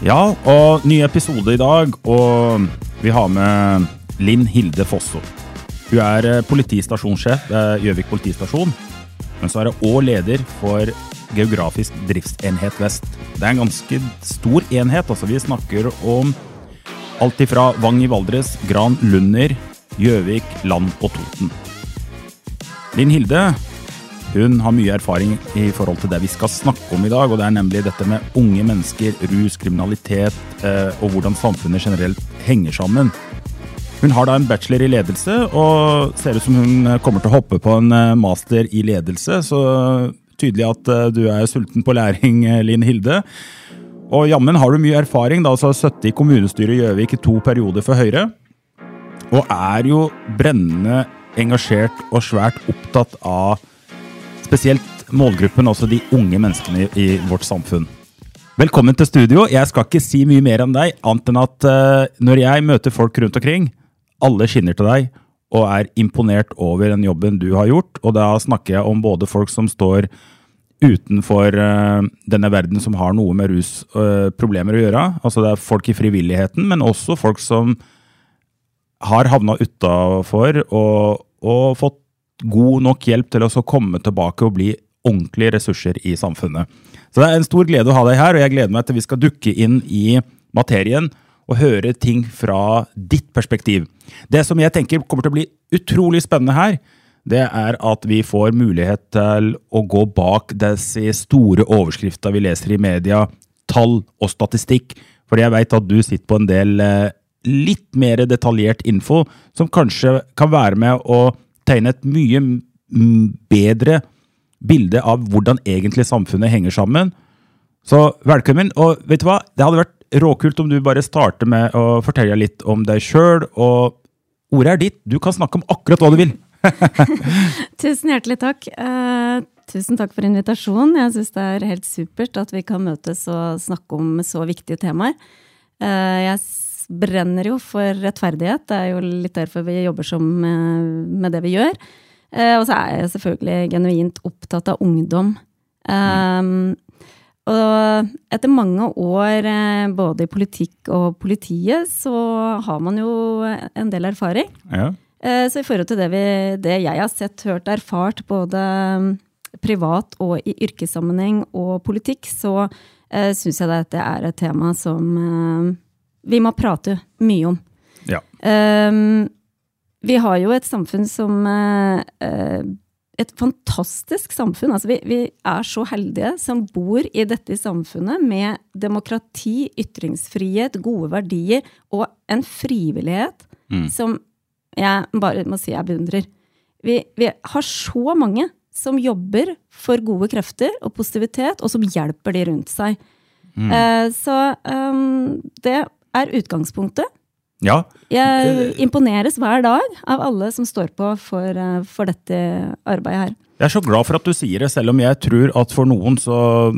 Ja, og ny episode i dag, og vi har med Linn Hilde Fosso. Hun er eh, politistasjonssjef ved Gjøvik politistasjon, men så er hun òg leder for Geografisk driftsenhet vest. Det er en ganske stor enhet, altså vi snakker om alt ifra Vang i Valdres, Gran Lunder, Gjøvik, Land og Toten. Linn Hilde hun har mye erfaring i forhold til det vi skal snakke om i dag, og det er nemlig dette med unge mennesker, rus, kriminalitet eh, og hvordan samfunnet generelt henger sammen. Hun har da en bachelor i ledelse, og ser ut som hun kommer til å hoppe på en eh, master i ledelse, så tydelig at eh, du er sulten på læring, eh, Linn Hilde. Og jammen har du mye erfaring, da, altså 70 i kommunestyret i Gjøvik i to perioder for Høyre. Og er jo brennende engasjert og svært opptatt av spesielt målgruppen, altså de unge menneskene i, i vårt samfunn. Velkommen til studio. Jeg skal ikke si mye mer om deg, annet enn at uh, når jeg møter folk rundt omkring, alle skinner til deg og er imponert over den jobben du har gjort. Og da snakker jeg om både folk som står utenfor uh, denne verden som har noe med rusproblemer å gjøre. Altså det er folk i frivilligheten, men også folk som har havna utafor og, og fått god nok hjelp til å komme tilbake og bli ordentlige ressurser i samfunnet. Så det er en stor glede å ha deg her, og jeg gleder meg til vi skal dukke inn i materien og høre ting fra ditt perspektiv. Det som jeg tenker kommer til å bli utrolig spennende her, det er at vi får mulighet til å gå bak disse store overskriftene vi leser i media, tall og statistikk, fordi jeg veit at du sitter på en del eh, litt mer detaljert info som kanskje kan være med å tegne et mye bedre bilde av hvordan egentlig samfunnet henger sammen. Så velkommen. Og vet du hva? Det hadde vært råkult om du bare starter med å fortelle litt om deg sjøl. Og ordet er ditt. Du kan snakke om akkurat hva du vil. Tusen hjertelig takk. Eh, tusen takk for invitasjonen. Jeg syns det er helt supert at vi kan møtes og snakke om så viktige temaer. Eh, jeg brenner jo for rettferdighet. Det er jo litt derfor vi jobber som, eh, med det vi gjør. Eh, og så er jeg selvfølgelig genuint opptatt av ungdom. Eh, og etter mange år eh, både i politikk og politiet, så har man jo en del erfaring. Ja. Så i forhold til det, vi, det jeg har sett, hørt, erfart, både mm, privat og i yrkessammenheng og politikk, så uh, syns jeg det er et tema som eh, vi må prate mye om. ja. Um, vi har jo et samfunn som eh, Et fantastisk samfunn. Altså vi, vi er så heldige som bor i dette samfunnet med demokrati, ytringsfrihet, gode verdier og en frivillighet som jeg bare må si jeg beundrer. Vi, vi har så mange som jobber for gode krefter og positivitet, og som hjelper de rundt seg. Eh, så um, det er utgangspunktet. ja. Jeg imponeres hver dag av alle som står på for, eh, for dette arbeidet her. Jeg er så glad for at du sier det, selv om jeg tror at for noen så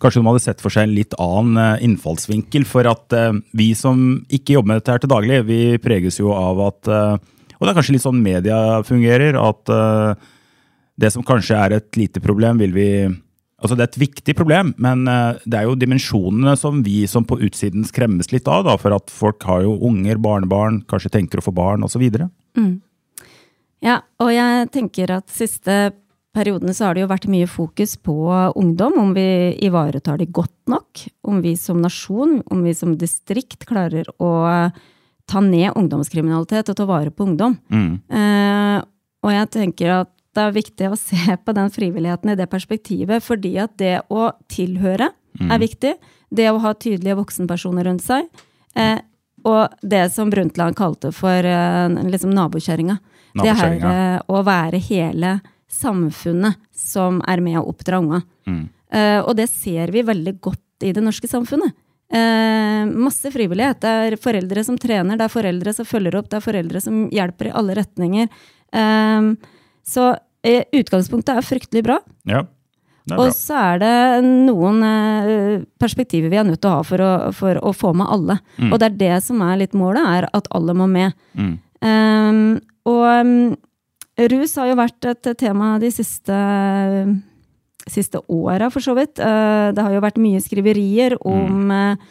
Kanskje de hadde sett for seg en litt annen eh, innfallsvinkel. For at eh, vi som ikke jobber med dette her til daglig, vi preges jo av at Og det er kanskje litt sånn media fungerer. At det som kanskje er et lite problem, vil vi Altså det er et viktig problem, men eh, det er jo dimensjonene som vi som på utsiden skremmes litt av. da, For at folk har jo unger, barnebarn, kanskje tenker å få barn osv. Ja, og jeg tenker at siste periodene så har det jo vært mye fokus på ungdom, om vi ivaretar de godt nok, om vi som nasjon, om vi som distrikt klarer å ta ned ungdomskriminalitet og ta vare på ungdom. Eh, og jeg tenker at det er viktig å se på den frivilligheten i det perspektivet, fordi at det å tilhøre er viktig. Det å ha tydelige voksenpersoner rundt seg. Eh, og det som Brundtland kalte for eh, liksom nabokjerringa. Det her eh, å være hele samfunnet som er med å oppdra unga. Eh, og det ser vi veldig godt i det norske samfunnet. Eh, masse frivillighet. Det er foreldre som trener, det er foreldre som følger opp, det er foreldre som hjelper i alle retninger. Eh, så utgangspunktet er fryktelig bra. Ja, er Og så er det noen eh, perspektiver vi er nødt til å ha for å, for å få med alle. Mm. Og det er det som er litt målet, er at alle må med. Mm. Um, og um, rus har jo vært et tema de siste, siste åra, for så vidt. Uh, det har jo vært mye skriverier om uh,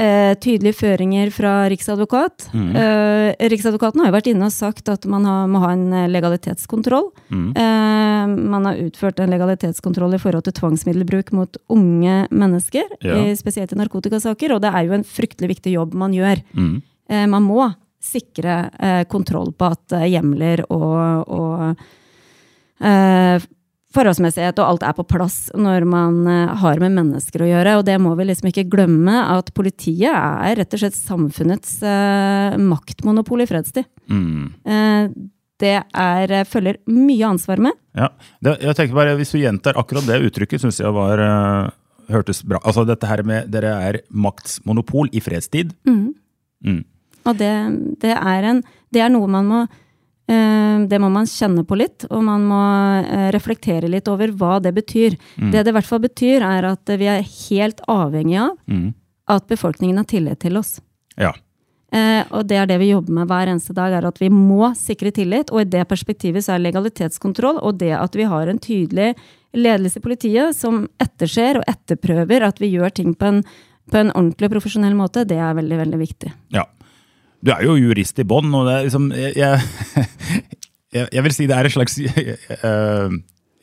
uh, tydelige føringer fra Riksadvokat. Uh, Riksadvokaten har jo vært inne og sagt at man har, må ha en legalitetskontroll. legalitetskontroll. Eh, man har utført en legalitetskontroll i forhold til tvangsmiddelbruk mot unge mennesker, Ja. i, spesielt i narkotikasaker, og det er jo en fryktelig viktig jobb man gjør. Mm. Eh, man må sikre eh, kontroll på at eh, hjemler og, og eh, forholdsmessighet og alt er på plass når man eh, har med mennesker å gjøre. Og det må vi liksom ikke glemme, at politiet er rett og slett samfunnets uh, maktmonopol i fredstid. Mm. Uh, det er, følger mye ansvar med. Ja, det, jeg tenker bare, Hvis du gjentar akkurat det uttrykket, syns jeg var uh, hørtes bra. Altså dette her med Dere er maktsmonopol i fredstid. Mm. Og det, det, er en, det er noe man må Det må man kjenne på litt, og man må eh, reflektere litt over hva det betyr. Det det i hvert fall betyr, er at vi er helt avhengig av Mm. at befolkningen har tillit til oss. Ja. Eh, og det er det vi jobber med hver eneste dag, er at vi må sikre tillit. Og i det perspektivet så er legalitetskontroll og det at vi har en tydelig ledelse i politiet som etterser og etterprøver at vi gjør ting på en, på en ordentlig og profesjonell måte, det er veldig, veldig viktig. ja. Du er jo jurist i bånn, og det er liksom jeg, jeg, jeg, vil si det er et slags eh,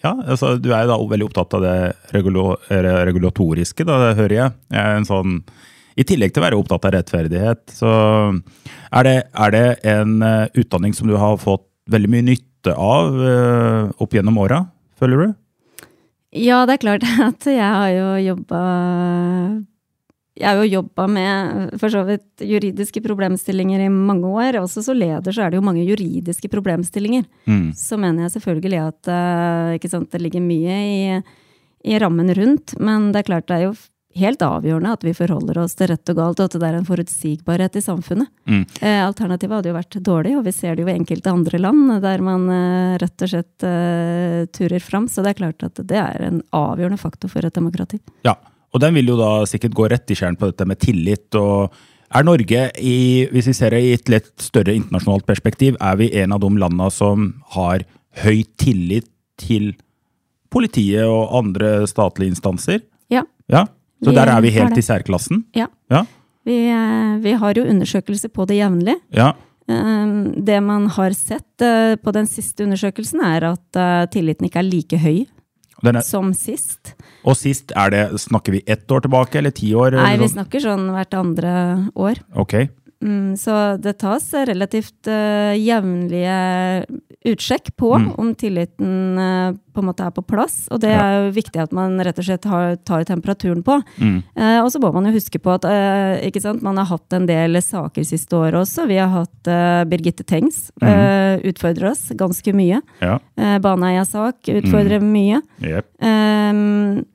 Ja, altså du er jo da veldig opptatt av det eh, regulatoriske, da, det hører jeg. jeg sånn, I tillegg til å være opptatt av rettferdighet, så er det, er det en eh, utdanning som du har fått veldig mye nytte av opp gjennom åra, føler du? Ja, det er klart at jeg har jo jobba Jeg har jo jobba med for så vidt juridiske problemstillinger i mange år. Også som leder så er det jo mange juridiske problemstillinger. Mm. Så mener jeg selvfølgelig at eh, sant, det ligger mye i, i rammen rundt. Men det er klart det er jo helt avgjørende at vi forholder oss til rett og galt, og at det er en forutsigbarhet i samfunnet. Mm. Eh, alternativet hadde jo vært dårlig, og vi ser det jo i enkelte andre land der man eh, rett og slett turer fram. Så det er klart at det er en avgjørende faktor for et demokrati. Ja, og den vil jo da sikkert gå rett i kjern på dette med tillit. og Er Norge, i, hvis vi ser det i et litt større internasjonalt perspektiv, er vi en av de landene som har høy tillit til politiet og andre statlige instanser? Ja. Ja, Så Vi der er vi helt er i særklassen? ja. Ja. Vi, eh, vi har jo undersøkelser på det jevnlig. ja. Eh, Det man har sett eh, på den siste undersøkelsen, er at tilliten ikke er like høy Den er, som sist. og sist, det, snakker vi ett år tilbake, eller ti år? Nei, vi snakker sånn hvert andre år. Ok. Mm, så det tas relativt uh, jevnlige utsjekk på Mm. om tilliten uh, på en måte er på plass. Og det er jo viktig at man rett og slett har, tar temperaturen på. Mm. Uh, og så må man jo huske på at ikke sant? man har hatt en del saker siste året også. Vi har hatt Birgitte Tengs uh, utfordre oss ganske mye. Ja. Baneheia-sak utfordrer mye. Yep. Um,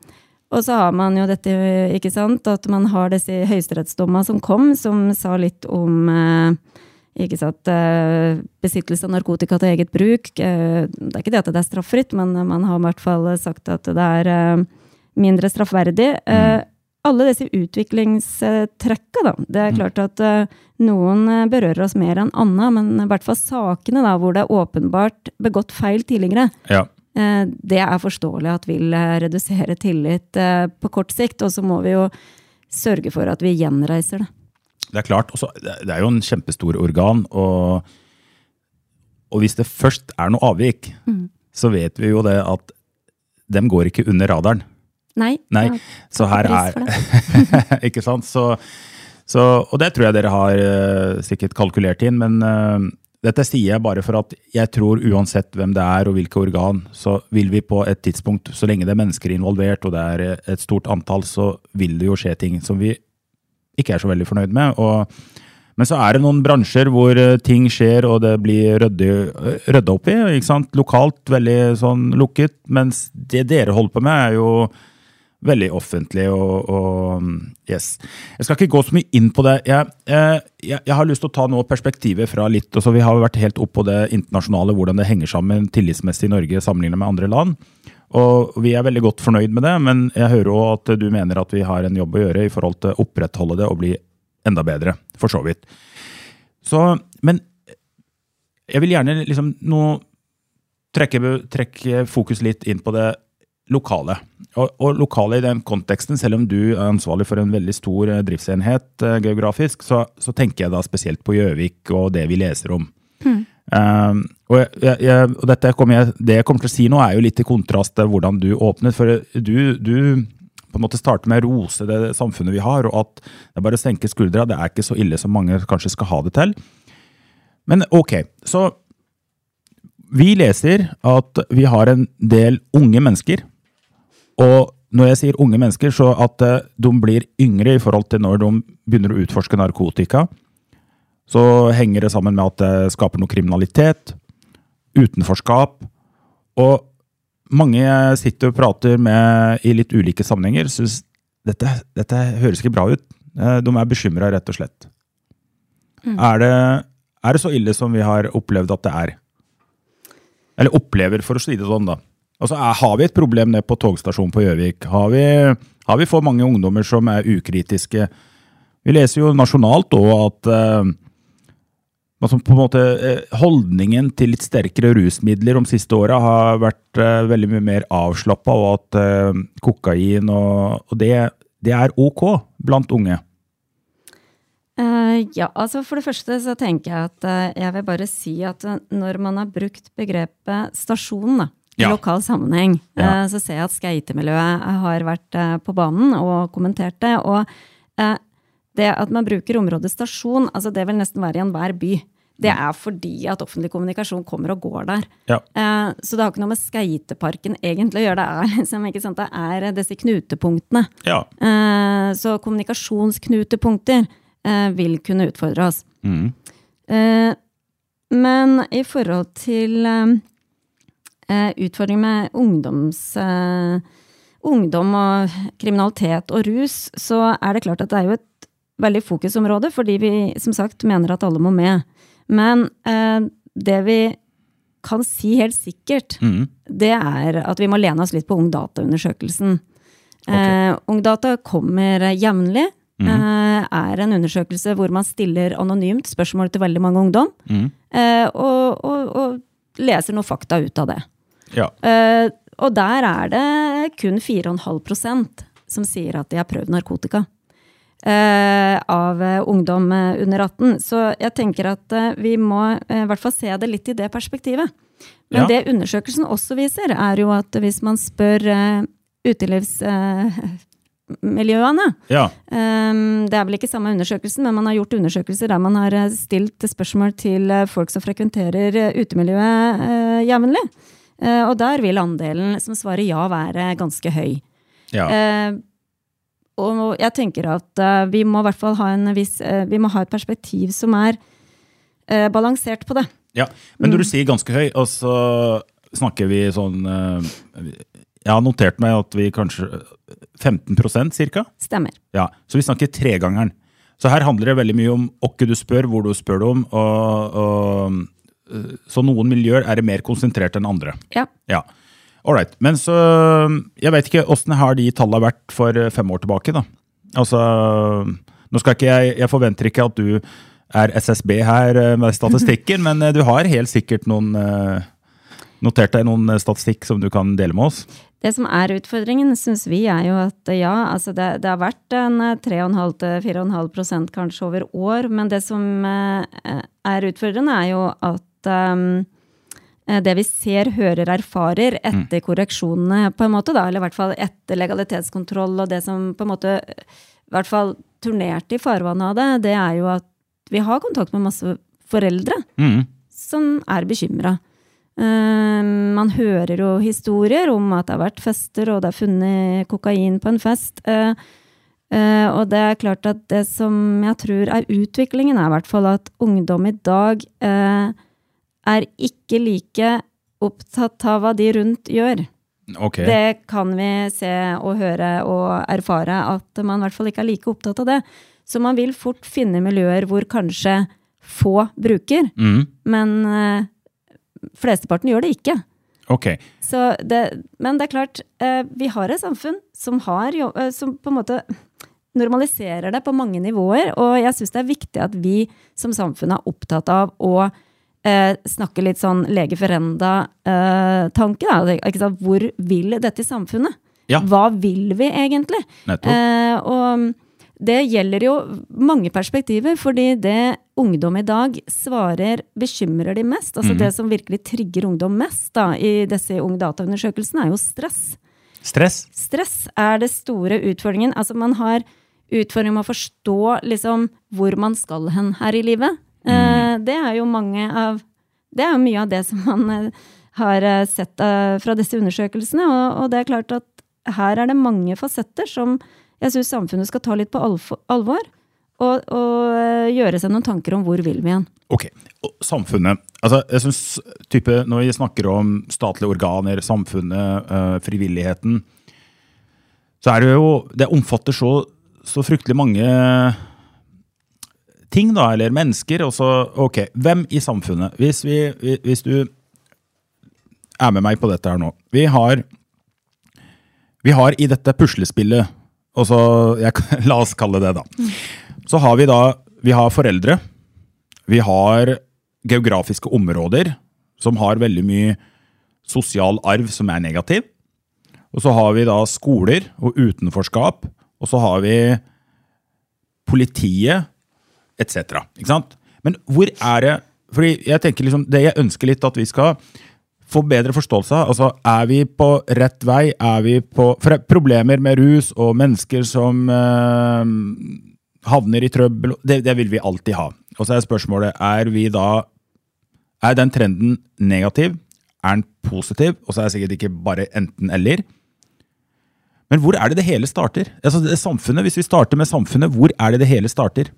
og så har man jo dette, ikke sant, at man har disse høyesterettsdommene som kom, som sa litt om eh, ikke sant, eh, besittelse av narkotika til eget bruk. Eh, det er ikke det at det er straffritt, men man har i hvert fall sagt at det er mindre straffverdig. Eh, alle disse utviklingstrekka, da. Det er klart at noen berører oss mer enn annet, men i hvert fall sakene da, hvor det er åpenbart begått feil tidligere, Ja. Eh, Det er forståelig at vil eh, redusere tillit eh, på kort sikt, og så må vi jo sørge for at vi gjenreiser det. Det er klart. Også, det det er jo en kjempestor organ, og, og hvis det først er noe avvik, så vet vi jo det at dem går ikke under radaren. Nei. Nei, så her er. Ikke sant? Så, så, og det tror jeg dere har sikkert kalkulert inn, men dette sier jeg bare for at jeg tror uansett hvem det er og hvilke organ, så vil vi på et tidspunkt, så lenge det er mennesker involvert og det er eh, et stort antall, så vil det jo skje ting som vi ikke er så veldig fornøyd med. Og, men så er det noen bransjer hvor eh, ting skjer og det blir rydda opp i. Lokalt veldig sånn lukket, mens det dere holder på med, er jo veldig offentlig og, og Yes. Jeg skal ikke gå så mye inn på det. Jeg, jeg, jeg har lyst til å ta noe perspektivet fra litt altså Vi har vært helt oppå det internasjonale, hvordan det henger sammen tillitsmessig i Norge sammenlignet med andre land. Og vi er veldig godt fornøyd med det, men jeg hører òg at du mener at vi har en jobb å gjøre i forhold til å opprettholde det og bli enda bedre, for så vidt. Så, men jeg vil gjerne liksom nå trekke, trekke fokus litt inn på det lokale. Og, og, lokale i den konteksten, selv om du er ansvarlig for en veldig stor eh, driftsenhet uh, geografisk, så, så, tenker jeg da spesielt på Gjøvik og det vi leser om. Mm. Um, og, jeg, jeg, og dette kommer jeg, det jeg kommer til å si nå, er jo litt i kontrast til hvordan du åpnet. For du, du på en måte starter med å rose det samfunnet vi har, og at det er bare å senke skuldra. Det er ikke så ille som mange kanskje skal ha det til. Men ok, så vi leser at vi har en del unge mennesker og når jeg sier unge mennesker, så at eh, de blir yngre i forhold til når de begynner å utforske narkotika, så henger det sammen med at det skaper noe kriminalitet, utenforskap. Og mange sitter og prater med i litt ulike sammenhenger, syns dette, dette høres ikke bra ut. Eh, de er bekymra, rett og slett. Mm. Er, det, er det så ille som vi har opplevd at det er? Eller opplever, for å si det sånn, da. Altså, Har vi et problem nede på togstasjonen på Gjøvik? Har, har, vi for mange ungdommer som er ukritiske? Vi leser jo nasjonalt òg at eh, altså på en måte uh, holdningen til litt sterkere rusmidler om siste åra har vært eh, veldig mye mer avslappa, og at kokain og, og det, det, er ok blant unge. ja, altså For det første så tenker jeg at jeg vil bare si at når man har brukt begrepet stasjon, da, i ja. lokal sammenheng. Ja. Eh, så ser jeg at skatemiljøet har vært eh, på banen og kommentert det. Og eh, det at man bruker området stasjon, altså det vil nesten være i enhver by. Det er fordi at offentlig kommunikasjon kommer og går der. Ja. Så det har ikke noe med Skeiteparken egentlig å gjøre. Det er, liksom, ikke sant? Det er disse knutepunktene. Ja. Så kommunikasjonsknutepunkter vil kunne utfordre oss. Mm. Men i forhold til eh, utfordring med ungdoms, eh, ungdom og kriminalitet og rus, så er det klart at det er jo et veldig fokusområde, fordi vi som sagt mener at alle må med. Men eh, det vi kan si helt sikkert, mm. det er at vi må lene oss litt på Ungdata-undersøkelsen. Okay. Eh, Ungdata kommer jevnlig. Mm. Eh, er en undersøkelse hvor man stiller anonymt spørsmål til veldig mange ungdom. Mm. Eh, og, og, og, leser noe fakta ut av det. Ja. Uh, og der er det kun 4,5% som sier at de har prøvd narkotika. Uh, av ungdom under 18. Så jeg tenker at uh, vi må i hvert fall se det litt i det perspektivet. Men ja. det undersøkelsen også viser, er jo at hvis man spør utelivsmiljøene ja. um, Det er vel ikke samme undersøkelsen, men man har gjort undersøkelser der man har stilt spørsmål til folk som frekventerer utemiljøet jevnlig. Eh, og der vil andelen som svarer ja, være ganske høy. Ja. Eh, og jeg tenker at eh, vi må i hvert fall ha, viss, vi må ha et perspektiv som er balansert på det. Ja, Men når du mm. sier ganske høy, og så snakker vi sånn Jeg har notert meg at vi kanskje 15% cirka? Stemmer. Ja, Så vi snakker tregangeren. Så her handler det veldig mye om åkke du spør, hvor du spør det om, og, og Eh, så noen miljøer er det mer konsentrert enn andre. Ja. ja. Ålreit. Men så Jeg vet ikke åssen har de tallene vært for eh, fem år tilbake, da. Altså Nå skal ikke jeg Jeg forventer ikke at du er SSB her eh, med statistikken, men du har helt sikkert noen notert deg noen statistikk som du kan dele med oss? Det som er utfordringen, syns vi, er jo at ja, altså det, det har vært en 3,5-4,5% kanskje over år, men det som er utfordrende, er jo at um, det vi ser, hører, erfarer etter mm. korreksjonene, på en måte, da, eller i hvert fall etter legalitetskontroll og det som på en måte i hvert fall turnerte i farvannet av det, det er jo at vi har kontakt med masse foreldre mm. som er bekymra. Uh, man hører jo historier om at det har vært fester, og det er funnet kokain på en fest. Uh, uh, og det er klart at det som jeg tror er utviklingen, er i hvert fall at ungdom i dag uh, er ikke like opptatt av hva de rundt gjør. Okay. Det kan vi se og høre og erfare at man i hvert fall ikke er like opptatt av det. Så man vil fort finne miljøer hvor kanskje få bruker, Mm. men uh, flesteparten gjør det ikke. Okay. Så det, men det er klart, uh, vi har et samfunn som, har, eh, som på en måte normaliserer det på mange nivåer, og jeg syns det er viktig at vi som samfunn er opptatt av å eh, snakke litt sånn lege ferenda-tanke. sant? Hvor vil dette samfunnet? Ja. Hva vil vi egentlig? Eh, og det gjelder jo mange perspektiver, fordi det ungdom i dag svarer bekymrer de mest, altså mm. det som virkelig trigger ungdom mest da, i disse Ung Data-undersøkelsene, er jo stress. Stress? Stress er det store utfordringen. Altså man har utfordring med å forstå liksom hvor man skal hen her i livet. Eh, det er jo mange av Det er jo mye av det som man eh, har eh, sett fra disse undersøkelsene, og, det er klart at her er det mange fasetter som jeg syns samfunnet skal ta litt på alvor. Og, og gjøre seg noen tanker om hvor vil vi hen. Ok, samfunnet. Altså, jeg synes type, Når vi snakker om statlige organer, samfunnet, frivilligheten, så er det jo Det omfatter så, så fryktelig mange ting, da, eller mennesker. Og så, ok, hvem i samfunnet? Hvis, vi, vi- hvis du er med meg på dette her nå. Vi har, vi har i dette puslespillet, og så, jeg, la oss kalle det, da. Så har vi da vi har foreldre. Vi har geografiske områder som har veldig mye sosial arv som er negativ. Og så har vi da skoler og utenforskap. Og så har vi politiet etc. Men hvor er det fordi jeg tenker liksom, Det jeg ønsker litt at vi skal få bedre forståelse av. Altså, er vi på rett vei? Er vi på For er problemer med rus og mennesker som eh, havner i trøbbel, det, det vil vi alltid ha. Og så er spørsmålet er vi da Er den trenden negativ? Er den positiv? Og så er det sikkert ikke bare enten-eller. Men hvor er det det hele starter? Altså det samfunnet, Hvis vi starter med samfunnet, hvor er det det hele starter?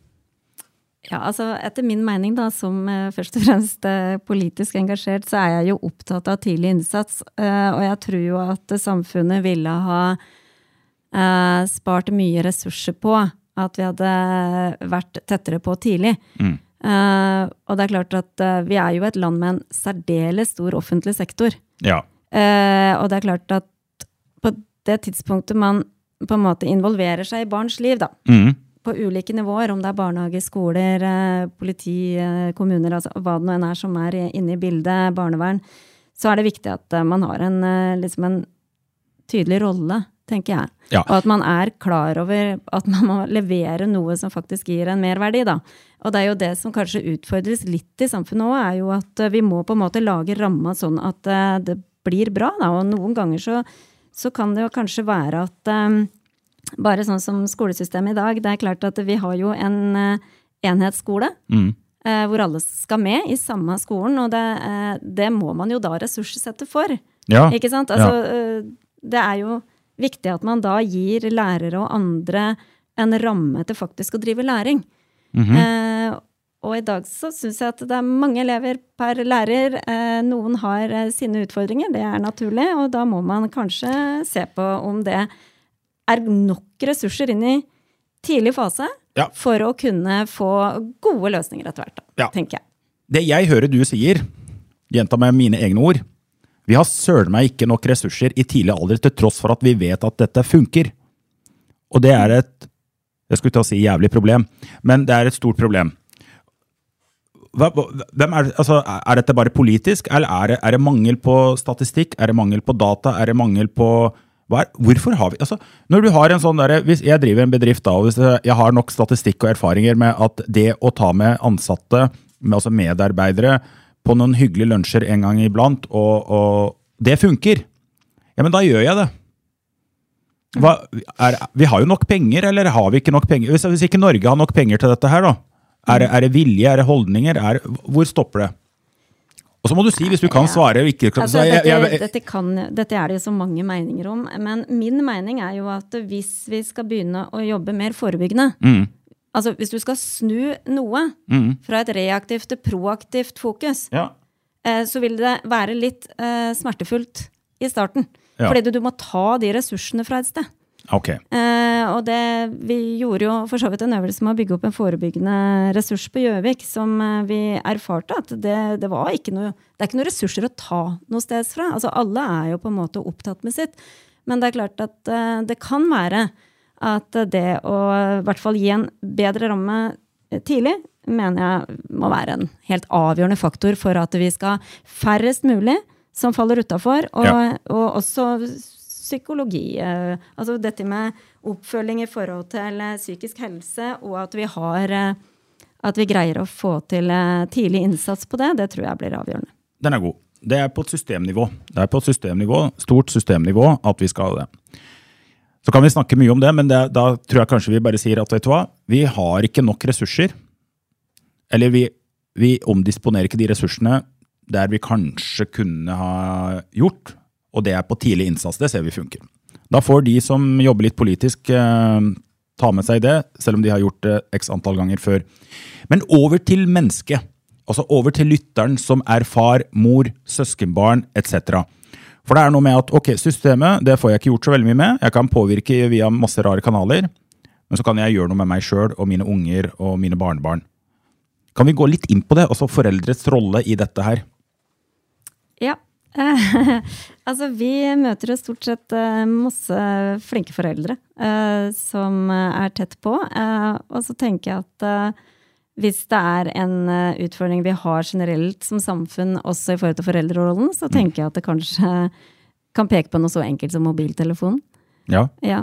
Ja, altså Etter min mening, da, som eh, først og fremst eh, politisk engasjert, så er jeg jo opptatt av tidlig innsats. Eh, og jeg tror jo at samfunnet ville ha eh, spart mye ressurser på at vi hadde vært tettere på tidlig. Eh, og det er klart at vi er jo et land med en særdeles stor offentlig sektor. Ja. Eh, og det er klart at på det tidspunktet man på en måte involverer seg i barns liv, da, Mm. På ulike nivåer, om det er barnehage, skoler, eh, politi, eh, kommuner, altså hva det nå enn er som er inne i bildet, barnevern, så er det viktig at eh, man har en, liksom en tydelig rolle, tenker jeg. Ja. Og at man er klar over at man må levere noe som faktisk gir en merverdi, da. Og det er jo det som kanskje utfordres litt i samfunnet òg, er jo at vi må på en måte lage ramma sånn at det blir bra, da. Og noen ganger så, så kan det jo kanskje være at bare sånn som skolesystemet i dag, det er klart at vi har jo en eh, enhetsskole. Mm. eh, hvor alle skal med i samme skolen, og det, eh, det må man jo da ressurssette for. Ja. Ikke sant? Altså, Det er jo viktig at man da gir lærere og andre en ramme til faktisk å drive læring. Mhm. eh, og i dag så syns jeg at det er mange elever per lærer. Eh, noen har eh, sine utfordringer, det er naturlig, og da må man kanskje se på om det er nok ressurser inn i tidlig fase Ja. for å kunne få gode løsninger etter hvert, da, Ja. tenker jeg. Det jeg hører du sier, gjenta med mine egne ord, vi har søren meg ikke nok ressurser i tidlig alder til tross for at vi vet at dette funker. Og det er et jeg skulle til å si jævlig problem, men det er et stort problem. Hva, hvem er, altså, er dette bare politisk, eller er det, er det mangel på statistikk? Er det mangel på data? Er det mangel på er, Hvorfor har vi altså, Når du har en sånn der, Hvis jeg driver en bedrift da, og hvis jeg har nok statistikk og erfaringer med at det å ta med ansatte, med, altså medarbeidere, på noen hyggelige lunsjer en gang iblant, og, og det funker, ja, men da gjør jeg det. Hva, er, vi har jo nok penger, eller har vi ikke nok penger? Hvis, hvis ikke Norge har nok penger til dette her, da? Er, er det vilje, er det holdninger? Er, hvor stopper det? Og så må du si, hvis du kan svare ikke, Altså, så jeg, dette, dette, kan, dette er det jo så mange meninger om, men min mening er jo at hvis vi skal begynne å jobbe mer forebyggende Mm. Altså hvis du skal snu noe fra et reaktivt til proaktivt fokus, ja. eh, så vil det være litt eh, smertefullt i starten. Ja. Fordi du, du må ta de ressursene fra et sted. Ok. Eh, og det, vi gjorde jo for så vidt en øvelse med å bygge opp en forebyggende ressurs på Gjøvik, som eh, vi erfarte at det, det, var ikke noe, det er ikke noen ressurser å ta noe sted fra. Altså alle er jo på en måte opptatt med sitt. Men det er klart at eh, det kan være at det å i hvert fall gi en bedre ramme tidlig, mener jeg må være en helt avgjørende faktor for at vi skal færrest mulig som faller utafor, og, Ja. og også psykologi. eh, Altså dette med oppfølging i forhold til eh, psykisk helse, og at vi har eh, At vi greier å få til tidlig innsats på det, det tror jeg blir avgjørende. Den er god. Det er på et systemnivå. Det er på et systemnivå, stort systemnivå at vi skal ha det. Så kan vi snakke mye om det, men det, da tror jeg kanskje vi bare sier at vet du hva, vi har ikke nok ressurser. Eller vi, vi omdisponerer ikke de ressursene der vi kanskje kunne ha gjort, og det er på tidlig innsats. Det ser vi funker. Da får de som jobber litt politisk, eh, ta med seg det, selv om de har gjort det x antall ganger før. Men over til mennesket. Altså over til lytteren som er far, mor, søskenbarn etc. For det er noe med at ok, systemet det får jeg ikke gjort så veldig mye med. Jeg kan påvirke via masse rare kanaler. Men så kan jeg gjøre noe med meg sjøl og mine unger og mine barnebarn. Kan vi gå litt inn på det? Altså foreldres rolle i dette her. Ja. altså, vi møter jo stort sett eh, masse flinke foreldre eh, som eh, er tett på. Og så tenker jeg at hvis det er en utfordring vi har generelt som samfunn, også i forhold til foreldrerollen, så tenker jeg at det kanskje kan peke på noe så enkelt som mobiltelefon. Ja. Ja,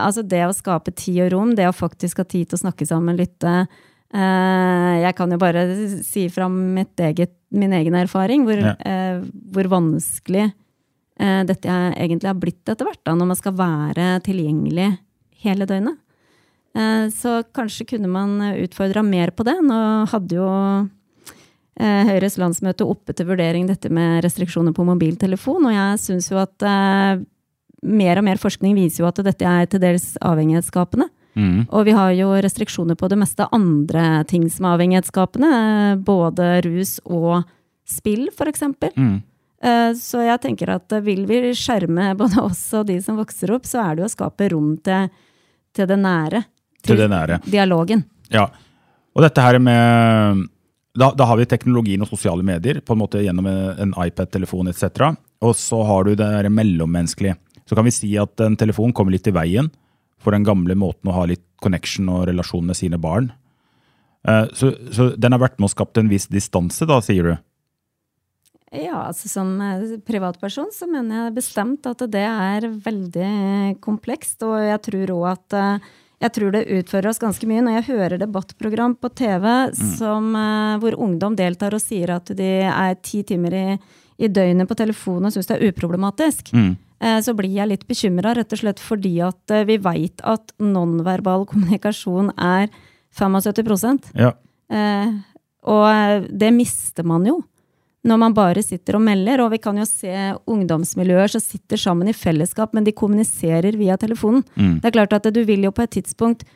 altså det å skape tid og rom, det å faktisk ha tid til å snakke sammen, lytte. Eh, jeg kan jo bare si fra mitt eget, min egen erfaring hvor, Ja. eh, hvor vanskelig eh, dette egentlig har blitt etter hvert, da, når man skal være tilgjengelig hele døgnet. Så kanskje kunne man utfordra mer på det. Nå hadde jo Høyres landsmøte oppe til vurdering dette med restriksjoner på mobiltelefon, og jeg syns jo at mer og mer forskning viser jo at dette er til dels avhengighetsskapende. Mm. Og vi har jo restriksjoner på det meste andre ting som er avhengighetsskapende. Både rus og spill, eksempel. Mm. Eh, Så jeg tenker at vil vi skjerme både oss og de som vokser opp, så er det jo å skape rom til, til det nære. Til det nære. dialogen. Ja. Og dette her med da, da har vi teknologien og sosiale medier på en måte gjennom en iPad, telefon etc. Og så har du det mellommenneskelige. Så kan vi si at en telefon kommer litt i veien for den gamle måten å ha litt connection og relasjon med sine barn. Eh, Så, så den har vært med og skapt en viss distanse, da, sier du? Ja, altså som eh, privatperson så mener jeg bestemt at det er veldig komplekst, og jeg tror òg at eh, jeg tror det utfører oss ganske mye når jeg hører debattprogram på TV som, eh, hvor ungdom deltar og sier at de er ti timer i, i døgnet på telefon og syns det er uproblematisk. Mm. Eh, Så blir jeg litt bekymra, rett og slett fordi at eh, vi veit at nonverbal kommunikasjon er 75 Ja. Eh, og det mister man jo når man bare sitter og melder. Og vi kan jo se ungdomsmiljøer som sitter sammen i fellesskap, men de kommuniserer via telefonen. Mm. Det er klart at du vil jo på et tidspunkt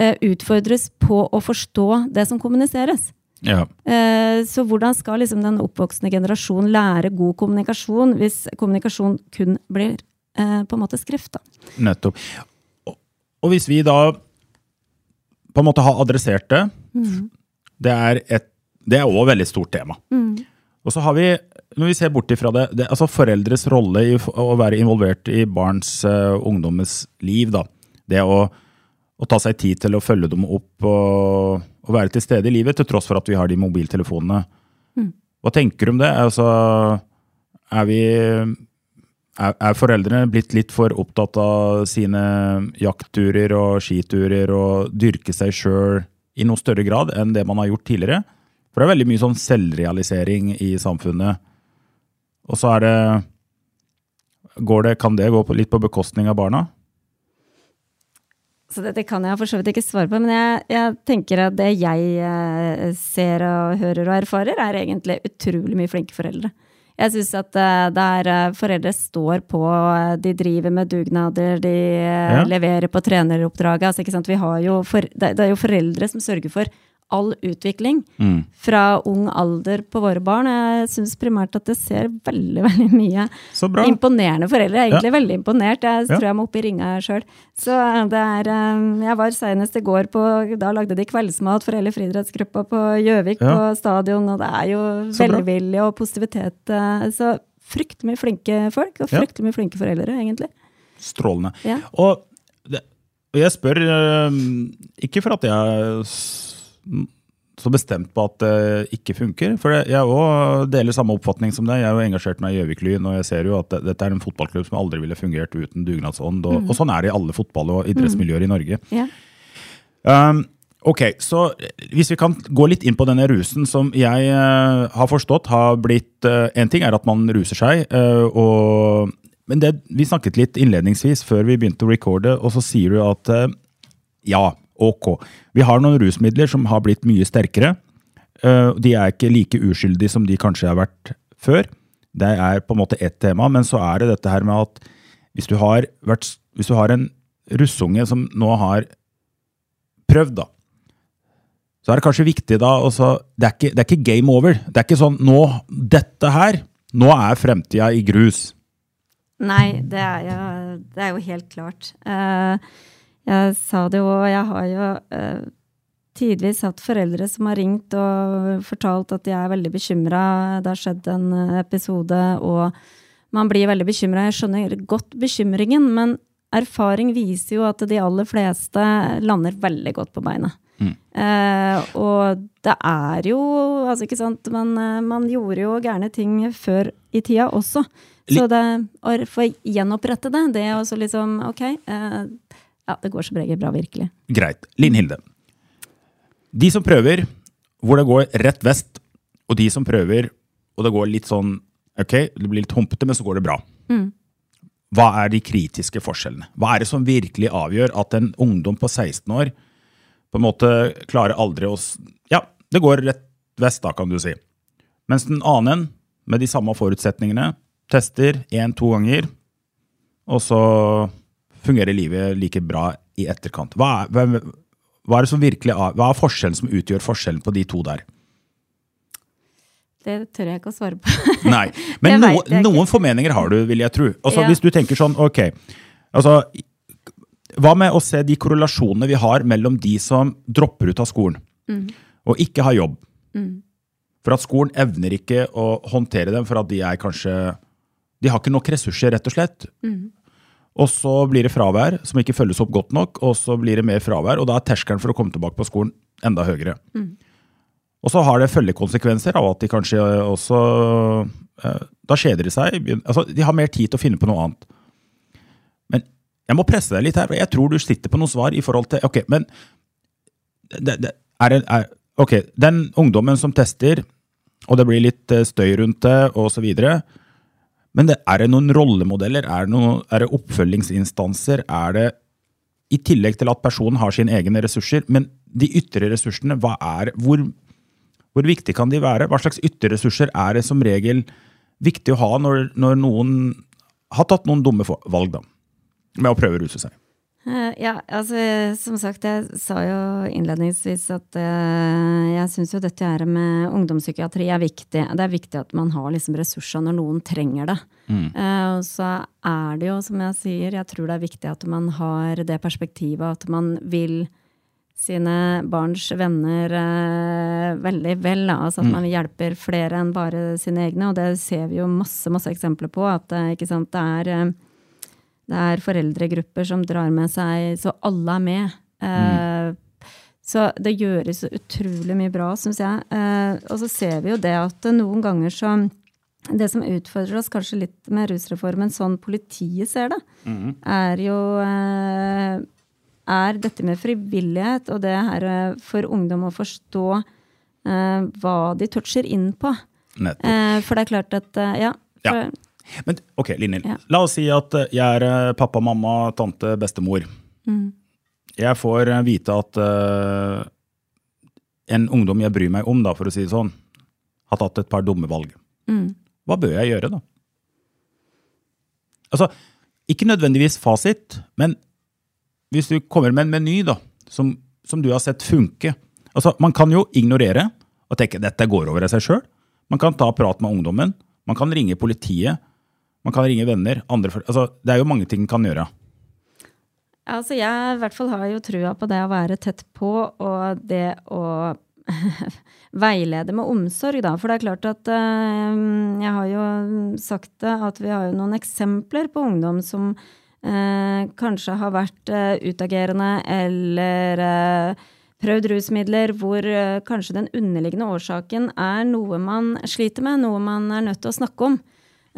utfordres på å forstå det som kommuniseres. Ja. Eh, så hvordan skal liksom den oppvoksende generasjon lære god kommunikasjon hvis kommunikasjon kun blir eh, på en måte skrift? da? Nettopp. Og, og hvis vi da på en måte har adressert det, det er et det er et veldig stort tema. Og så har vi, når vi ser bort ifra det, det altså foreldres rolle i å være involvert i barns, uh, ungdommens liv, da. Det å, å ta seg tid til å følge dem opp og, og være til stede i livet, til tross for at vi har de mobiltelefonene. Hva tenker du om det? Altså, er vi er, er foreldrene blitt litt for opptatt av sine jaktturer og skiturer og dyrke seg sjøl i noe større grad enn det man har gjort tidligere? For det er veldig mye sånn selvrealisering i samfunnet. Og så er det, går det Kan det gå på, litt på bekostning av barna? Så dette kan jeg for så vidt ikke svare på, men jeg, jeg tenker at det jeg eh, ser og hører og erfarer, er egentlig utrolig mye flinke foreldre. Jeg syns at eh, der eh, foreldre står på, de driver med dugnader, de Ja. leverer på treneroppdraget. Altså? Vi har jo for, det, det er jo foreldre som sørger for all utvikling Mm. fra ung alder på våre barn. Jeg syns primært at det ser veldig veldig mye imponerende foreldre. Jeg er egentlig veldig imponert. Jeg Ja. tror jeg må opp i ringa sjøl. Så det er eh, Jeg var senest i går på Da lagde de kveldsmat for hele friidrettsgruppa på Gjøvik Ja. på stadion, og det er jo velvilje og positivitet. eh, Så fryktelig mye flinke folk, og Ja. fryktelig mye flinke foreldre, egentlig. Strålende. Ja. Og, jeg spør eh, ikke for at jeg så bestemt på at det ikke funker. For jeg òg deler samme oppfatning som deg. Jeg har jo engasjert meg i Gjøvik-Lyn, og jeg ser jo at dette er en fotballklubb som aldri ville fungert uten dugnadsånd. Og, og sånn er det i alle fotball- og idrettsmiljøer i Norge. Yeah. Um, ok, så hvis vi kan gå litt inn på denne rusen som jeg uh, har forstått har blitt eh, En ting er at man ruser seg, uh, og, men det, vi snakket litt innledningsvis før vi begynte å recorde, og så sier du at ja, ok. Vi har noen rusmidler som har blitt mye sterkere. Eh, de er ikke like uskyldige som de kanskje har vært før. Det er på en måte ett tema, men så er det dette her med at hvis du har, vært, hvis du har en russunge som nå har prøvd, da, så er det kanskje viktig da også, det, er ikke, det er ikke game over. Det er ikke sånn nå, dette her, nå er fremtida i grus. Nei, det er jo, det er jo helt klart. Eh, jeg sa det jo, og jeg har jo eh, tidvis hatt foreldre som har ringt og fortalt at de er veldig bekymra. Det har skjedd en eh, episode, og man blir veldig bekymra. Jeg skjønner godt bekymringen, men erfaring viser jo at de aller fleste lander veldig godt på beina. Eh, og det er jo Altså, ikke sant, man, eh, man gjorde jo gærne ting før i tida også. Så det å få gjenopprette det, det er også liksom Ok. Eh, ja, det går som regel bra, virkelig. Greit. Linn Hilde. De som prøver hvor det går rett vest, og de som prøver og det går litt sånn Ok, det blir litt humpete, men så går det bra. Hva er de kritiske forskjellene? Hva er det som virkelig avgjør at en ungdom på 16 år på en måte klarer aldri å Ja, det går rett vest, da, kan du si. Mens den annen, med de samme forutsetningene, tester én-to ganger, og så fungerer livet like bra i etterkant. Hva er, hvem, hva er det som virkelig Hva er forskjellen som utgjør forskjellen på de to der? Det tør jeg ikke å svare på. Nei, men no, noen formeninger har du, vil jeg tro. Altså, Ja. Hvis du tenker sånn, ok altså, Hva med å se de korrelasjonene vi har mellom de som dropper ut av skolen Mm. og ikke har jobb? For at skolen evner ikke å håndtere dem, for at de er kanskje De har ikke nok ressurser, rett og slett. Mm. Og så blir det fravær som ikke følges opp godt nok, og så blir det mer fravær, og da er terskelen for å komme tilbake på skolen enda høyere. Mm. Og så har det følgekonsekvenser av at de kanskje også eh, Da kjeder de seg. Altså, de har mer tid til å finne på noe annet. Men jeg må presse deg litt her, for jeg tror du sitter på noe svar i forhold til Ok, men det, det, er er, ok, den ungdommen som tester, og det blir litt eh, støy rundt det, og så videre. Men det, er det noen rollemodeller? Er det, noen, er det oppfølgingsinstanser? Er det i tillegg til at personen har sine egne ressurser, men de ytre ressursene, er, hvor, hvor viktig kan de være? Hva slags ytre ressurser er det som regel viktig å ha når, når noen har tatt noen dumme valg, da? Med å prøve å ruse seg. Eh, Ja, altså som sagt, jeg sa jo innledningsvis at uh, jeg syns jo dette her med ungdomspsykiatri er viktig. Det er viktig at man har liksom ressurser når noen trenger det. Eh, og så er det jo, som jeg sier, jeg tror det er viktig at man har det perspektivet at man vil sine barns venner uh, veldig vel. Da. Altså at man hjelper flere enn bare sine egne. Og det ser vi jo masse, masse eksempler på. At ikke sant, det er det er foreldregrupper som drar med seg, så alle er med. Eh, Så det gjøres utrolig mye bra, syns jeg. Eh, og så ser vi jo det at noen ganger så Det som utfordrer oss kanskje litt med rusreformen, sånn politiet ser det, er jo eh, er dette med frivillighet og det her for ungdom å forstå hva de toucher inn på. Nettopp. Eh, for det er klart at Ja. Ja. Men ok, Linhild. Ja. La oss si at eh, jeg er eh, pappa, mamma, tante, bestemor. Mm. Jeg får eh, vite at uh, en ungdom jeg bryr meg om, da, for å si det sånn, har tatt et par dumme valg. Mm. Hva bør jeg gjøre, da? Altså, ikke nødvendigvis fasit, men hvis du kommer med en meny da, som, som du har sett funke, Altså, Man kan jo ignorere og tenke dette går over av seg sjøl. Man kan ta prat med ungdommen. Man kan ringe politiet. Man kan ringe venner. Andre, altså, det er jo mange ting man kan gjøre. Altså, jeg i hvert fall har jo trua på det å være tett på, og det å veilede med omsorg, da. For det er klart at uh, jeg har jo sagt det, at vi har jo noen eksempler på ungdom som uh, kanskje har vært uh, utagerende eller prøvd rusmidler hvor kanskje den underliggende årsaken er noe man sliter med, noe man er nødt til å snakke om.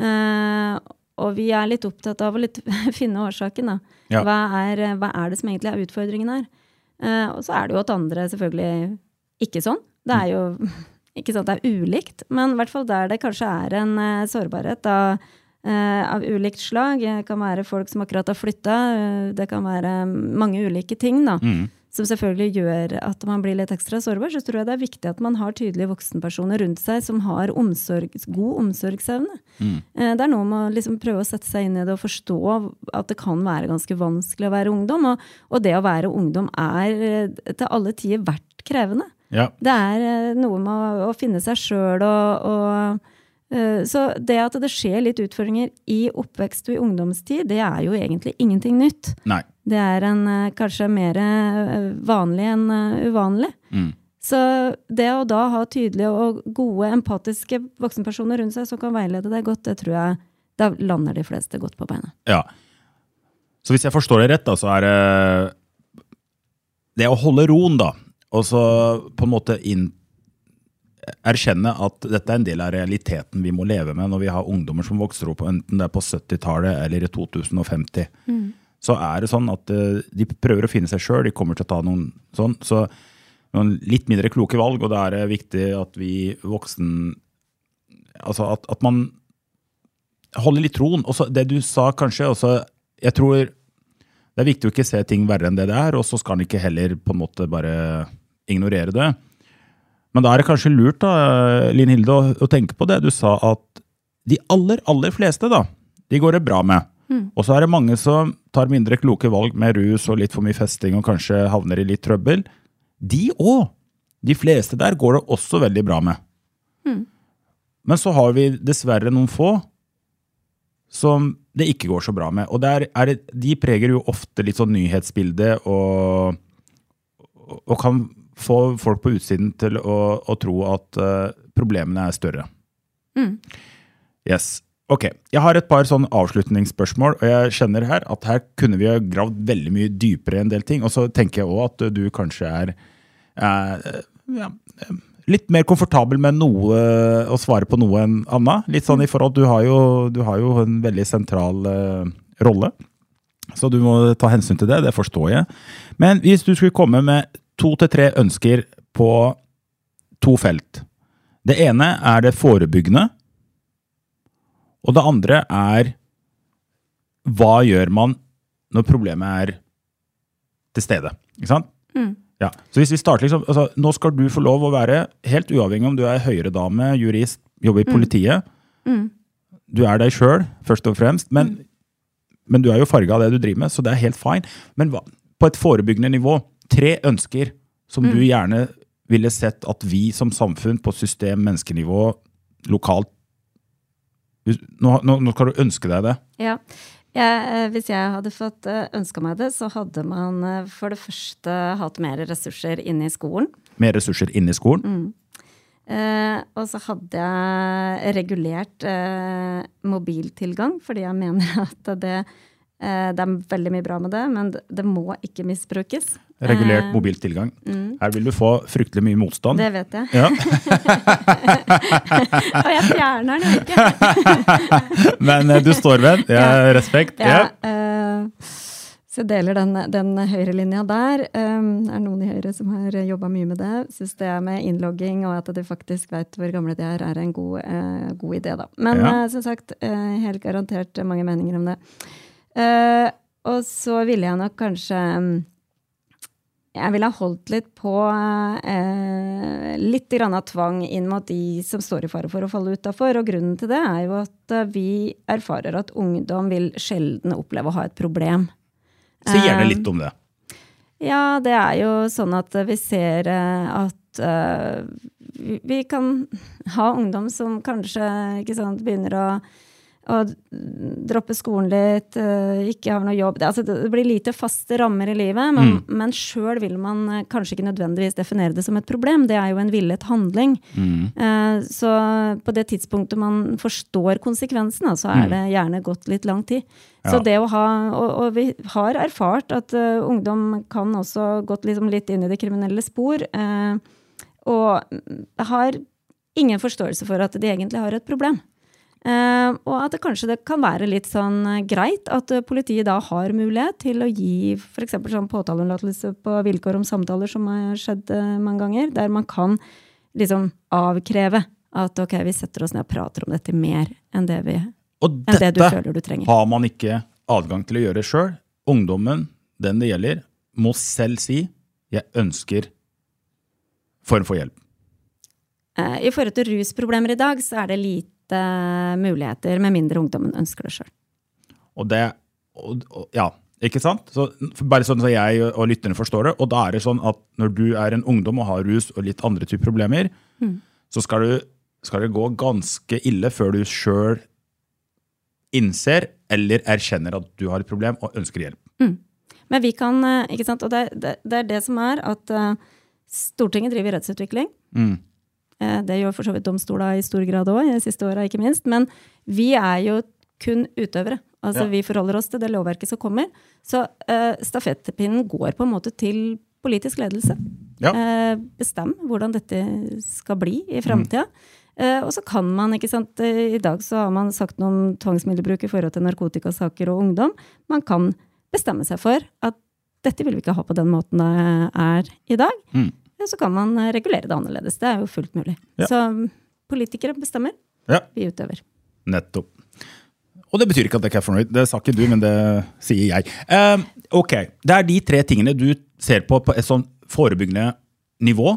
Og vi er litt opptatt av å finne årsaken, da. Ja. Hva, er, hva, er, det som egentlig er utfordringen her? og så er det jo at andre selvfølgelig ikke sånn. Det er jo ikke sånn at det er ulikt, men i hvert fall der det kanskje er en sårbarhet da, av ulikt slag. Det kan være folk som akkurat har flytta. Det kan være mange ulike ting da, mm. Som selvfølgelig gjør at man blir litt ekstra sårbar. Så tror jeg det er viktig at man har tydelige voksenpersoner rundt seg som har omsorg, god omsorgsevne. Mm. det er noe med å liksom prøve å sette seg inn i det og forstå at det kan være ganske vanskelig å være ungdom. Og, og det å være ungdom er til alle tider vært krevende. Ja. Det er eh, noe med å, finne seg sjøl og, og Så det at det skjer litt utfordringer i oppvekst og i ungdomstid, det er jo egentlig ingenting nytt. Nei. Det er en, uh, kanskje mer uh, vanlig enn uvanlig. Mm. Så det å da ha tydelige og gode, empatiske voksenpersoner rundt seg som kan veilede deg godt, det tror jeg da lander de fleste godt på beina. Ja. Så hvis jeg forstår det rett, da, så er det det å holde roen, da. Og så på en måte inn, erkjenne at dette er en del av realiteten vi må leve med når vi har ungdommer som vokser opp, enten det er på 70-tallet eller i 2050. Mm. Så er det sånn at uh, de prøver å finne seg sjøl, de kommer til å ta noen sånn. Så noen litt mindre kloke valg, og da er det viktig at vi voksen Altså at, at man holder litt troen. Også det du sa kanskje også, Jeg tror det er viktig å ikke se ting verre enn det det er, og så skal en ikke heller på en måte bare ignorere det. Men da er det kanskje lurt da, Linn Hilde, å, å, tenke på det du sa, at de aller, aller fleste da, de går det bra med. Mm. Og så er det mange som tar mindre kloke valg med rus og litt for mye festing og kanskje havner i litt trøbbel. De òg! De fleste der går det også veldig bra med. Mm. Men så har vi dessverre noen få som det ikke går så bra med. Og det, de preger jo ofte litt sånn nyhetsbildet og, og kan få folk på utsiden til å, å tro at uh, problemene er større. Mm. Yes. Ok, Jeg har et par sånn avslutningsspørsmål, og jeg kjenner her at her kunne vi ha gravd veldig mye dypere en del ting. Og så tenker jeg òg at du kanskje er eh, ja, litt mer komfortabel med noe, å svare på noe enn Anna. Litt sånn i forhold, Du har jo, du har jo en veldig sentral eh, rolle, så du må ta hensyn til det. Det forstår jeg. Men hvis du skulle komme med to til tre ønsker på to felt. Det ene er det forebyggende. Og det andre er hva gjør man når problemet er til stede? Ikke sant? Mm. Ja. Så hvis vi starter liksom, altså, Nå skal du få lov å være, helt uavhengig om du er høyredame, jurist, jobber i mm. politiet. Mm. Du er deg sjøl, først og fremst. Men, mm. men, du er jo farga av det du driver med, så det er helt fine. Men hva, på et forebyggende nivå, tre ønsker som mm. du gjerne ville sett at vi som samfunn på system, menneskenivå, lokalt nå, nå, nå skal du ønske deg det. Ja. Ja, eh, hvis jeg hadde fått eh, ønska meg det, så hadde man eh, for det første hatt mer ressurser inne i skolen. Mer ressurser inne i skolen? Mm. Eh, og så hadde jeg regulert eh, mobiltilgang, fordi jeg mener at det det er veldig mye bra med det, men det må ikke misbrukes. Regulert eh, mobiltilgang. Mm. Her vil du få fryktelig mye motstand. Det vet jeg. Ja. Og jeg fjerner den jo ikke. men eh, du står ved den. Ja, respekt. Ja, uh, så jeg deler den, den høyrelinja der. Um, det er noen i Høyre som har jobba mye med det. Syns det med innlogging og at de faktisk vet hvor gamle de er, er en god, uh, god idé, da. Men uh, som sagt, helt garantert mange meninger om det. Uh, og så ville jeg nok kanskje mm, Jeg ville ha holdt litt på uh, litt grann av tvang inn mot de som står i fare for å falle utafor. Og grunnen til det er jo at uh, vi erfarer at ungdom vil sjelden oppleve å ha et problem. Så gjerne litt om det. Ja, det er jo sånn at vi ser eh, at uh, vi, kan ha ungdom som kanskje ikke sant, begynner å og droppe skolen litt, uh, ikke har noe jobb det, altså, det blir lite faste rammer i livet, men, mm. men sjøl vil man uh, kanskje ikke nødvendigvis definere det som et problem. Det er jo en villet handling. Mm. Uh, så på det tidspunktet man forstår konsekvensene, så er mm. det gjerne gått litt lang tid. Ja. Så det å ha, og, og, vi har erfart at ungdom kan også gått liksom litt inn i det kriminelle spor, og har ingen forståelse for at de egentlig har et problem. Uh, og at det kanskje det kan være litt sånn uh, greit at uh, politiet da har mulighet til å gi f.eks. sånn påtaleunnlatelse på vilkår om samtaler, som har skjedd mange ganger, der man kan liksom avkreve at ok, vi setter oss ned og prater om dette mer enn det, vi, og enn det du føler du trenger. Og dette har man ikke adgang til å gjøre sjøl. Ungdommen, den det gjelder, må selv si 'jeg ønsker form for hjelp'. I forhold til rusproblemer i dag, så er det lite lite muligheter, med mindre ungdommen ønsker det sjøl. Og det og, og, Ja, ikke sant? Så, bare sånn at jeg og lytterne forstår det. Og da er det sånn at når du er en ungdom og har rus og litt andre typer problemer, mm. så skal, du, skal, det gå ganske ille før du sjøl innser eller erkjenner at du har et problem og ønsker hjelp. Mm. Men vi kan, eh, ikke sant, og det, det, det, er det som er at uh, Stortinget driver rettsutvikling. Mm. Eh, det gjør for så vidt domstola i stor grad òg, de siste åra ikke minst. Men vi er jo kun utøvere. Altså ja. Vi forholder oss til det lovverket som kommer. Så uh, stafettpinnen går på en måte til politisk ledelse. Ja. Uh, bestem hvordan dette skal bli i framtida. Mm. Uh, og så kan man, ikke sant, I dag så har man sagt noe om tvangsmiddelbruk i forhold til narkotikasaker og ungdom. Man kan bestemme seg for at dette vil vi ikke ha på den måten det er i dag. Mm så kan man eh, regulere det annerledes. Det er jo fullt mulig. Ja. Så mm, politikere bestemmer. Ja. Vi utøver. Nettopp. Og det betyr ikke at ikke er fornøyd. Det sa ikke du, men det sier jeg. Uh, ok, Det er de tre tingene du ser på på et sånn forebyggende nivå.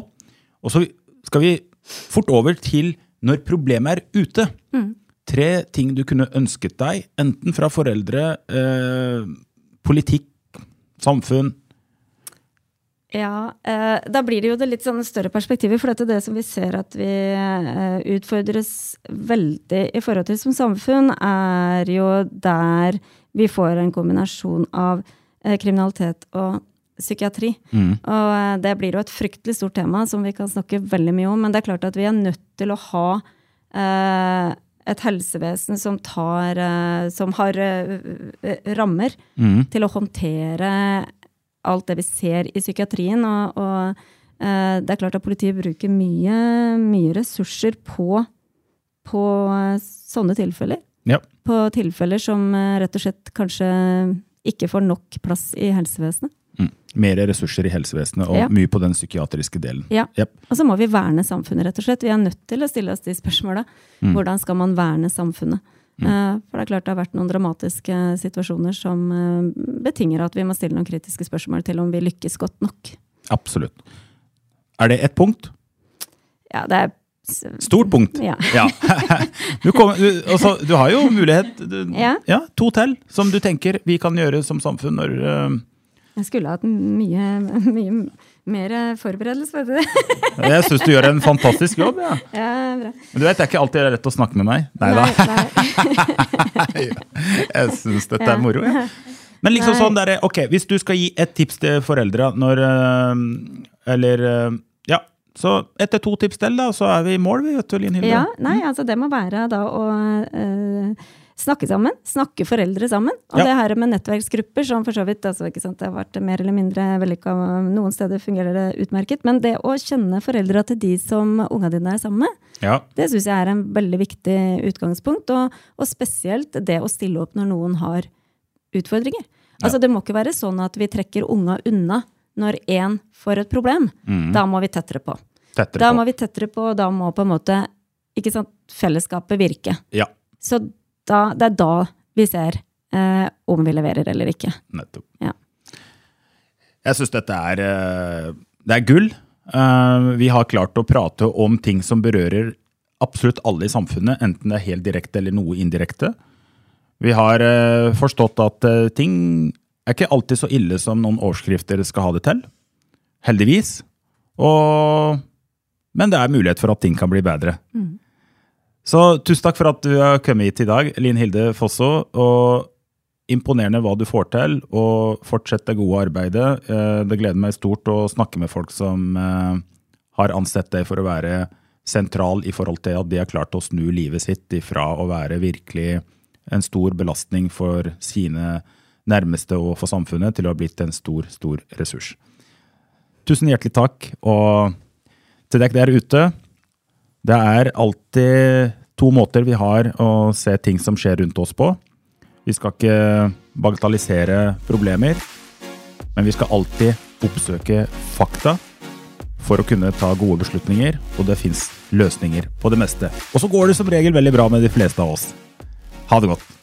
Og så skal vi fort over til når problemet er ute. Mm. Tre ting du kunne ønsket deg, enten fra foreldre, uh, politikk, samfunn, ja, eh, da blir det jo det litt sånn større perspektivet. For dette er det som vi ser at vi eh, utfordres veldig i forhold til som samfunn, er jo der vi får en kombinasjon av eh, kriminalitet og psykiatri. Mm. Og eh, det blir jo et fryktelig stort tema som vi kan snakke veldig mye om. Men det er klart at vi er nødt til å ha eh, et helsevesen som, tar, eh, som har rammer mm. til å håndtere alt det vi ser i psykiatrien. Og, og eh, det er klart at politiet bruker mye, mye ressurser på, på eh, sånne tilfeller. Ja. På tilfeller som eh, rett og slett kanskje ikke får nok plass i helsevesenet. Mm. Mer ressurser i helsevesenet og ja. mye på den psykiatriske delen. Ja. Yep. Og så må vi verne samfunnet, rett og slett. Vi er nødt til å stille oss de spørsmåla. Mm. Hvordan skal man verne samfunnet? Mm. Eh, for det er klart det har vært noen dramatiske situasjoner som eh, betinger at vi må stille noen kritiske spørsmål til om vi lykkes godt nok. Absolutt. Er det ett punkt? Ja, det er Stort punkt. Ja. ja. Du, kom, du, altså, du, har jo mulighet du, ja. ja. To til som du tenker vi kan gjøre som samfunn når uh... Jeg skulle hatt mye, mye mer forberedelse, vet du. jeg syns du gjør en fantastisk jobb. Ja. ja bra. Men du vet, det er ikke alltid lett å snakke med meg. Nei da. jeg syns dette er moro. Ja. Men liksom nei. sånn der, ok, hvis du skal gi et tips til foreldre når eh, Eller eh, Ja, så etter to tips til, da, så er vi i mål, vi, vet du, Linn Hilde. Ja, nei, altså det må være da å uh, snakke sammen. Snakke foreldre sammen. Og ja. det her med nettverksgrupper, som for så vidt altså, sant, det har vært mer eller mindre vellykka Noen steder fungerer det utmerket. Men det å kjenne foreldra til de som unga dine er sammen med, ja. det syns jeg er en veldig viktig utgangspunkt. Og, og, spesielt det å stille opp når noen har utfordringer. Altså, Det må ikke være sånn at vi trekker unga unna når én får et problem. Mm. Da må vi tettere på. Tettere da på. må vi tettere på, og da må på en måte ikke sant, fellesskapet virke. Ja. Så da, det er da vi ser eh, om vi leverer eller ikke. Nettopp. Ja. Jeg syns dette er, eh, det er gull. Eh, vi har klart å prate om ting som berører absolutt alle i samfunnet, enten det er helt direkte eller noe indirekte. Vi har eh, forstått at ting er ikke alltid så ille som noen overskrifter skal ha det til. Heldigvis. Og, men det er mulighet for at ting kan bli bedre. Så tusen takk for at du har kommet hit i dag, Linn Hilde Fosso. og Imponerende hva du får til, og fortsett det gode arbeidet. Eh, Det gleder meg stort å snakke med folk som eh, har ansett deg for å være sentral i forhold til at de har klart å snu livet sitt ifra å være virkelig en stor belastning for sine nærmeste og for samfunnet, til å ha blitt en stor, stor ressurs. Tusen hjertelig takk, og til dere der ute, det er alltid to måter vi har å se ting som skjer rundt oss på. Vi skal ikke bagatellisere problemer, men vi skal alltid oppsøke fakta for å kunne ta gode beslutninger, og det fins løsninger på det meste. Og så går det som regel veldig bra med de fleste av oss. Ha det godt.